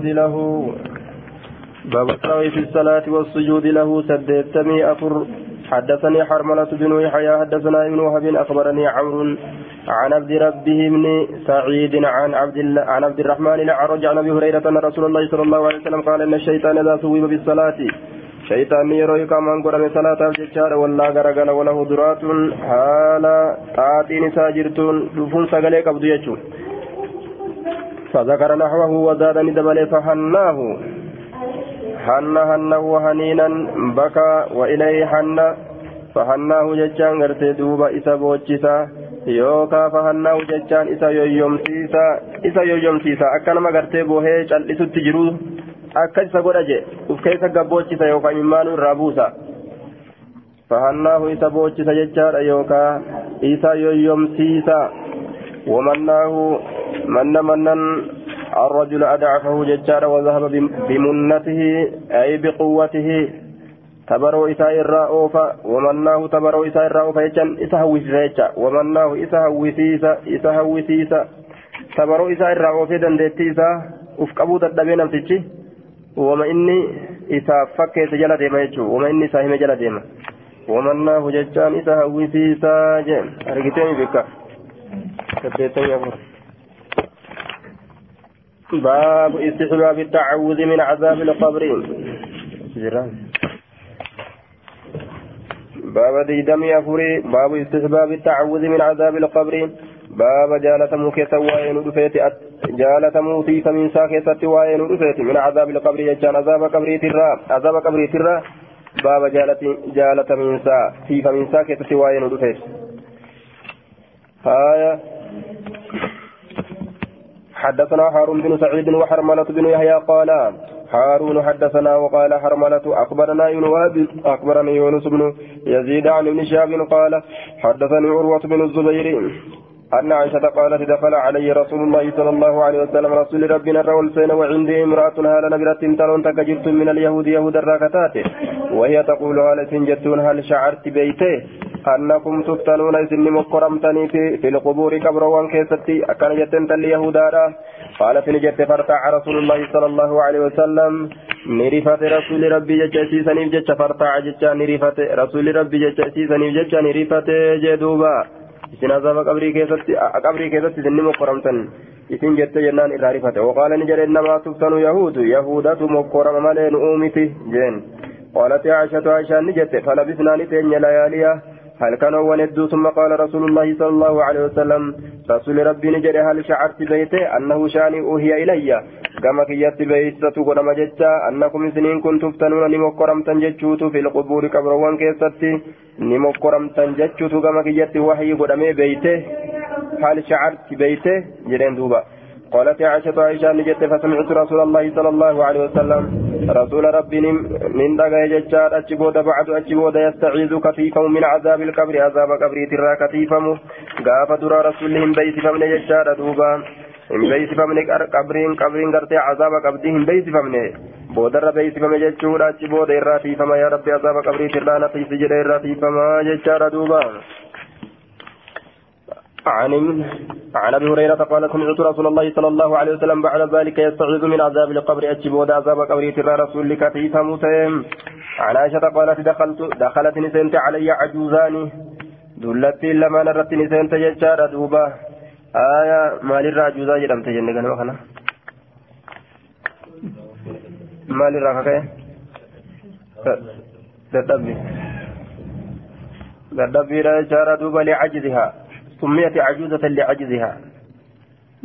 له. باب السهو في الصلاة والسجود له. سديتمي أفر. حدثني حرملة بن يحيى. حدثنا ابن وهب. أخبرني عمرو عن عبد ربه بن سعيد عن عبد الله عن عبد الرحمن الأعرج عن أبي هريرة أن رسول الله صلى الله عليه وسلم قال إن الشيطان إذا ثوب بالصلاة شيطان يروي كمان قرن صلاة الججار ولا غرغل وله درات. حال طاعتين ساجرتون. دفون سغلي قبض يجو فذكر نحوه وزاد ندبل فحناه حن حنه حنينا بكى وإليه حن فحناه ججان غرتي دوبا إسا بوچسا yookaa fahannaahu jechaan isa yoyyomsiisa isa yoyyomsiisa akka nama gartee bohee cal'isutti jiru akka isa godha je uf keessa gabboochisa yookaan imimmaanuu irraa buusa fahannaahu isa boochisa jechaadha manna mannan الرجل أدعفه ججارا وذهب بمنته أي بقوته تبرو إساء الرأوفة ومناه تبرو إساء الرأوفة يجن إسهوسيسا يجا ومناه إسهوسيسا إسهوسيسا تبرو إساء الرأوفة دندتيسا أفقبو تدبين أمتشي وما إني إسا فكيت جل ديما يجو. وما إني ساهم جل ديما. ومناه ججان إسهوسيسا جن. أرقتين بك. تدتين يقول باب استحباب التعوذ من عذاب القبر. باب ديدمي أفوري باب استحباب التعوذ من عذاب القبر. باب جالة موكيتا وين رفيت جالة موتي فمن ساكيتا وين رفيت من عذاب القبر. يجان عذاب قبر ترى عذاب قبر ترى. باب جالة جالة من سا في فمن ساكيتا وين رفيت آية حدثنا هارون بن سعيد وحرملة بن يحيى قال هارون حدثنا وقال حرملة أخبرنا يونس أخبرني يونس بن يزيد عن ابن شهاب قال حدثني عروة بن الزبير أن عائشة قالت دخل علي رسول الله صلى الله عليه وسلم رسول ربنا الرول سين وعندي امرأة هال نبرة تلون تكجرت من اليهود يهود الراكتات وهي تقول هل سنجتون هل شعرت بيته؟ أنكم تفتنون إذن مقرمتني في, في القبور كبروان كيستي. أكان جتن تل يهودا قالت نجت فرتع رسول الله صلى الله عليه وسلم. نرفت رسول ربي جتشي سنيف جتش فرتع جتشا نرفت. رسول ربي جتشي سنيف جتشا نرفت جدوبا. azaaba qabrii keessatti qabrii keessatti isin ni mokkoramtan isin jette jennaan irraa rifate waqaala ni jedhe innamaa tuftanu yahuudu yahuudatu mokkorama malee nu uumiti jeen نتين لياليا هل كان وندو ثم قال رسول الله صلى الله عليه وسلم رسول ربي نجري هل شعرت بيته؟ أنه شاني أوهي إلي. كما كيت بيتة قدام جتا أنكم سنين كنتم تفتنون نمكرم تنججوت في القبور كبروان كيستي نمكرم تنججوت كما كيت وحي قدام بيته. هل شعرت بيته؟ جرين دوبا. قالت عائشة عائشة نجت فسمعت رسول الله صلى الله عليه وسلم رسول ربي من دقا ججار أجبود بعد أجبود يستعيذ كثيفا من عذاب القبر عذاب قبر ترى كثيفا قاف درى رسولهم بيت فمن ججار دوبا hin beeksifamne qabriin qabriin gartee azaaba qabdii hin beeksifamne boodarra beeksifame jechuudha achi booda irraa tiifama yaa rabbi azaaba qabriit irraa naqiisi jedhe irraa tiifama jechaadha duuba عن عن أبي هريرة قال سمعت رسول الله صلى الله عليه وسلم بعد ذلك يستعيذ من عذاب القبر اجب عذاب قبر ترى رسول لك تيفا مسلم عن عائشة قالت دخلت دخلت نسنت علي عجوزان. دلت لما نرت نسنت ججار دوبا. آية مال الرعجوزا جرمت جنة وخنا مال الرعجوزا dadhabbi dadhabbiidha jechaadha duuba licajzihaa سميت عجوزة لعجزها.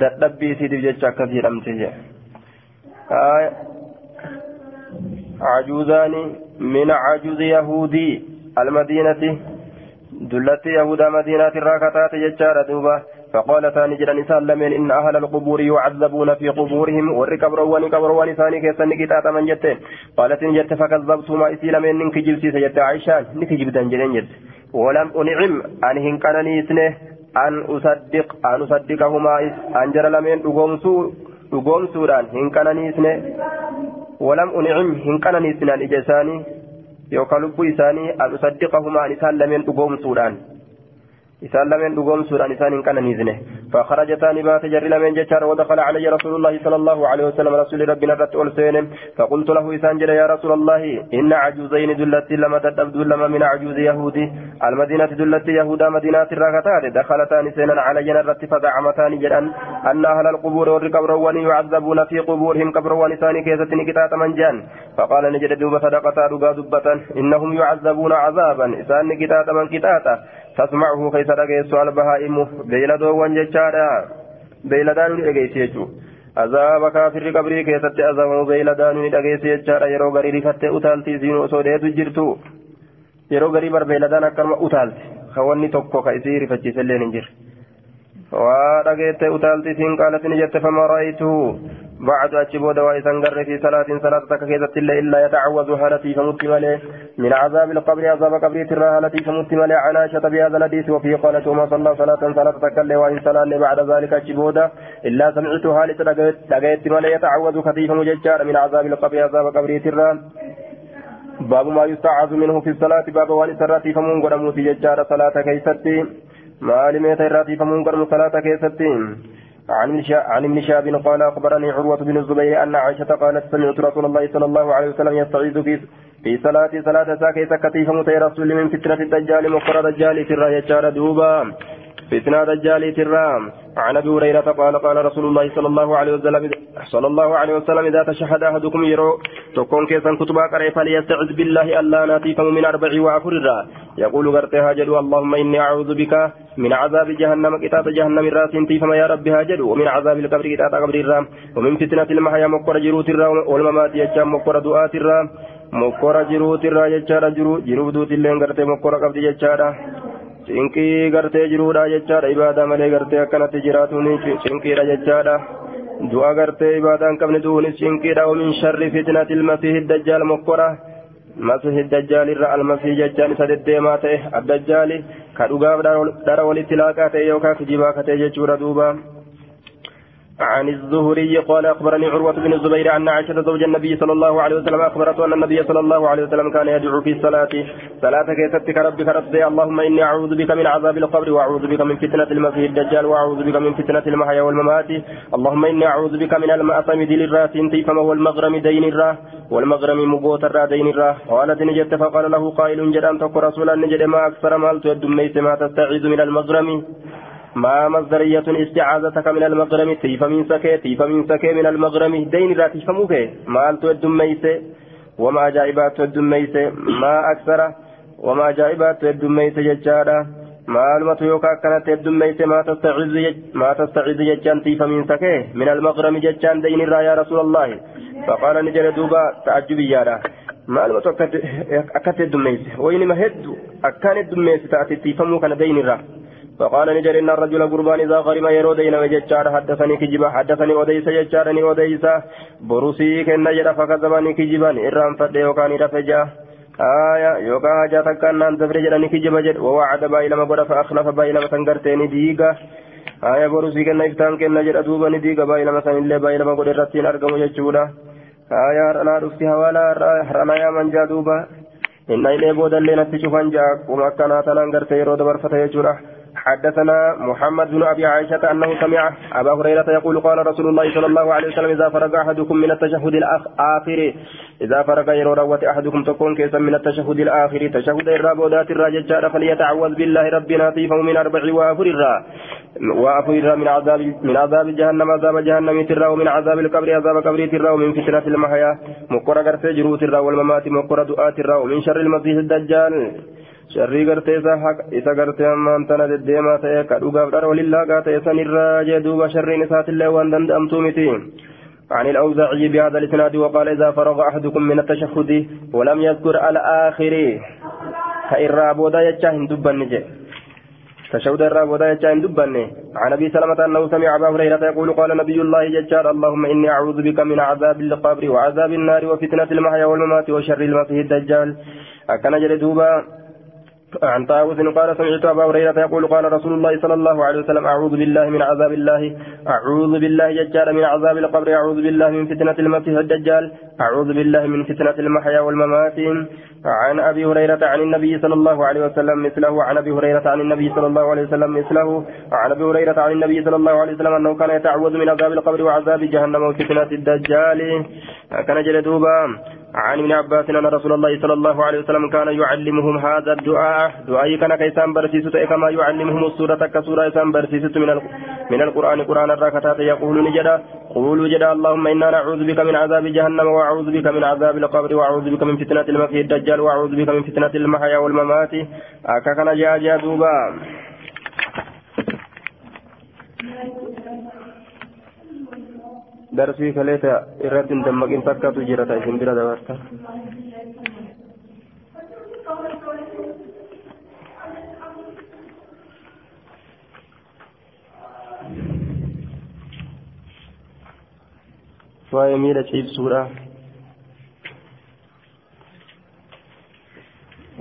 dadhabbii isiitiif jecha akkas jedhamte je عجوزان من عجوز يهودي المدينة. دلت يهودا مدينة الراكتات ججارة دوبا فقال ثاني جرى نسان لمن إن أهل القبور يعذبون في قبورهم. والركبروان كبروان ثاني كيسن كتات من جت قالت إن جت فكذبتما إسي لمن إن كجب سيسا جت عيشان. نكجب دنجلين جت. ولم أنعم أن هنكنني أن أصدق أن أصدقهما أن جرى لمن أقومسو أقومسودان هنكنني سنه ولم أنعم هنكنني سنان إجساني yookaan lubbuu isaanii an usaddiqahumaa isaan lameen dhugoomsuudhaan. Isaan lameen dhugoomsuudhaan isaan hin qananiisne. فخرجتان بات جر لمن جتار ودخل علي رسول الله صلى الله عليه وسلم رسول ربنا رت ألسين فقلت له إسان يا رسول الله إن عجوزين دلت لما تدبد لما من عجوز يهودي المدينة دلت يهودا مدينة الرغتان دخلتان سينا علي نرت فزعمتان جدا أن أهل القبور والقبروان يعذبون في قبورهم قبروان ثاني كيسة نكتات من جان فقال نجد دوب صدقة رقا دبة إنهم يعذبون عذابا إسان نكتات من كتاتا تسمعه كيس رقيس البهائم بيلدو وانجتشارا بيلدان رقيس azaaba kaafirri qabrii keessatti azabamu beeyladaan ni dhageesse jechaadha yeroo garii rifattee utaaltii isiin osoo dheetu jirtu yeroo garii barbeeyladaan akkanuma utaalti ka wanni tokko ka isiin qaalatti ni jette fama ra'aytuhu بعد أجبود وإذا قر في صلاة صلاة تكيزت إلا يتعوذ هالتي فمت من عذاب القبر عذاب قبر ترى هالتي فمت ملي عن عائشة بهذا الحديث وفيه قالت وما صلى صلاة صلاة تكلي وإن صلى بعد ذلك أجبود إلا سمعت هالت لقيت ملي يتعوذ خفيف مججار من عذاب القبر عذاب قبر ترى باب ما يستعاذ منه في الصلاة باب وان سراتي فمون قدمو في ججار صلاة كيستي ما لميت راتي فمون قدمو صلاة كيستي عن ابن شهاب قال اخبرني عروه بن الزبير ان عائشه قالت سمعت رسول الله صلى الله عليه وسلم يستعيذ في في صلاة صلاة ساكيت كتيفة متي رسول من فتنة الدجال مقر دجال في الراية دوبا فتنة دجال ترام عن ابي هريره قال قال رسول الله صلى الله عليه وسلم صلى الله عليه وسلم اذا تشهد احدكم يرو تكون كيسا كتبا قرئ فليستعذ بالله الا ناتيكم من أربع وافر يقول غرتها جدو اللهم اني اعوذ بك من عذاب جهنم كتاب جهنم الراس تيفما يا رب هاجد ومن عذاب القبر كتاب قبر الرام ومن فتنة المحيا مقر جروت الرام والممات يجام مقر دعاة الرام مقر جروت الرام يجار جرو جرو دوت اللين غرتي مقر قبر يجار cinqii gartee jiruudha jechaadha. Ibaada malee gartee akkanatti jiraatuun cinqiidha jechaadha. Du'a gartee ibaadaan qabne du'uunis cinqiidha ومن شر فتنة المسيح الدجال مقرة مسيح الدجال الرا المسيح ججال سدديما تئه الدجال كدغاف دار ولتلاقا تئه يوكا كجيبا كتئه جچورا دوبا عن الزهري قال أخبرني عروة بن الزبير عن عائشة زوج النبي صلى الله عليه وسلم اخبرته أن النبي صلى الله عليه وسلم كان يدعو في الصلاة. صلاة كيستك ربك ربي. اللهم إني أعوذ بك من عذاب القبر وأعوذ بك من فتنة المسيح الدجال وأعوذ بك من فتنة المحيا والممات. اللهم إني أعوذ بك من المأثم دين الراس فما هو المغرم دين الراه والمغرم مقوت الرا دين الراه قالت نجت فقال له قائل جدان تقول رسولا نجد ما أكثر مالت الدميت ما تستعيذ من المغرم. ما مصدرية استعاذتك من المغرم تيف من سكي تيف من سكي من المغرم دين لا تفهموك ما ألت الدميس وما جائبات الدميس ما أكثر وما جائبات الدميس ججارا maalumatu yookaan akkanatti heddummeeyse maa tastaciizu jechaan tiifa sakee min almaqrami jechaan daynirraa yaa rasuulallahi faqaala ni jedhe duuba ta'ajjubiyyaadha maalumatu akkatti heddummeeyse waynima heddu akkaan heddummeeyse ta'ati tiifamuu kana daynirraa فقال نجر إن الرجل قربان إذا غرم يرو دين وججار حدثني كجبا حدثني أوديس ججارني أوديس بروسي كن نجر فكذبني كجبا إرام فد يوكان رفجا. آية يوكا حاجة تكان نان تفرج لني كجبا جد ووعد بايلما قد فأخلف بايلما سنقرتني ديغا آية بروسي كن نفتان كن نجر أدوبا نديغا بايلما سن إلا بايلما قد رتين أرقم ججولا آية أنا رفتي هوالا رأنا يا من جادوبا. إن إلي بودا لنا تشوفان جاك وما كان تنان قرتي يرو دبر فتيجورا حدثنا محمد بن أبي عائشة أنه سمع أبا هريرة يقول قال رسول الله صلى الله عليه وسلم إذا فرغ أحدكم من التشهد الآخر إذا فرغ يروت أحدكم تكون كيسا من التشهد الآخر. تشهد الرابودات الراججار فليتعوذ بالله ربنا طيفه من أربع وآفر وآفر من عذاب من عذاب جهنم عذاب جهنم ترى ومن عذاب القبر عذاب قبر ترى ومن فتنة المحيا. مقر غرس جروت الرا والممات مقر دعاء الرا ومن شر المسيح الدجال. Sharrii gartee isa gartee ammaan tana deddeemaa ta'e ka dhugaaf dhara walillaagaa ta'e sanirraa jee duuba sharriin isaatillee waan danda'amtuu miti. عن الأوزاعي بهذا الإسناد وقال إذا فرغ أحدكم من التشهد ولم يذكر الآخر فإن بودا يجاهن دبا نجي تشهد الرابودا يجاهن دبا عن أبي سلمة أنه سمع أبا هريرة يقول قال نبي الله ججار اللهم إني أعوذ بك من عذاب القبر وعذاب النار وفتنة المحيا والممات وشر المسيح الدجال أكن جل دوبا عن طاووس قال سمعت أبا هريرة يقول قال رسول الله صلى الله عليه وسلم أعوذ بالله من عذاب الله أعوذ بالله ججال من عذاب القبر أعوذ بالله من فتنة المسيح الدجال أعوذ بالله من فتنة المحيا والممات عن أبي هريرة عن النبي صلى الله عليه وسلم مثله عن أبي هريرة عن النبي صلى الله عليه وسلم مثله عن أبي هريرة عن النبي صلى الله عليه وسلم أنه كان يتعوذ من عذاب القبر وعذاب جهنم وفتنة الدجال. كان جلدوبا عن ابن عباس أن رسول الله صلى الله عليه وسلم كان يعلمهم هذا الدعاء. دعاء كان كيسان برسيسة كما يعلمهم السورة كسورة يسان برسيسة من من القرآن قرآن الراكتات يقول نجدا قولوا جدا اللهم إنا نعوذ بك من عذاب جهنم وأعوذ بك من عذاب القبر وأعوذ بك من فتنة المسيح الدجال وأعوذ بك من فتنة المحيا والممات. أكاكنا جاء جاء دوبا. Darsii kaleeta irratti hin dammaqin fakkaatu jira ta isin bira dabarta waa'ee miila ciibsuudha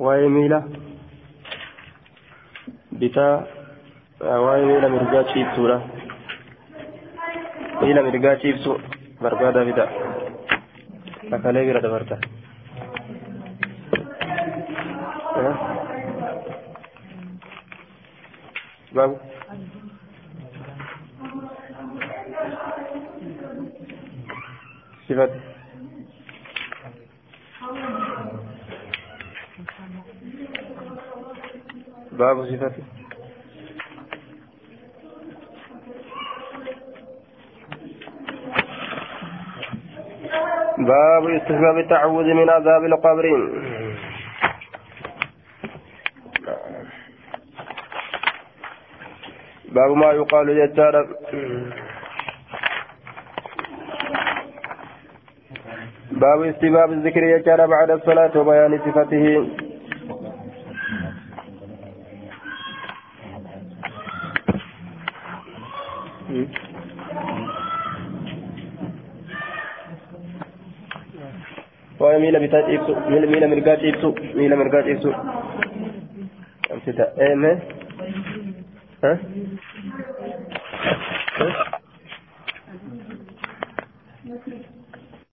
waa'ee miila bitaa waa'ee miila mirgaa ciibsuudha miila mirgaa ciibsu barbaada bita akalee bira dabarta babu صفة باب صفة باب استحباب التعوذ من عذاب القبر. باب ما يقال للتارب باب استباب الذكر يجار بعد الصلاة وبيان صفته. waa'ee miila bitaa ciibsu miila mirgaa ciibsu miila mirgaa ciibsu amsita eeme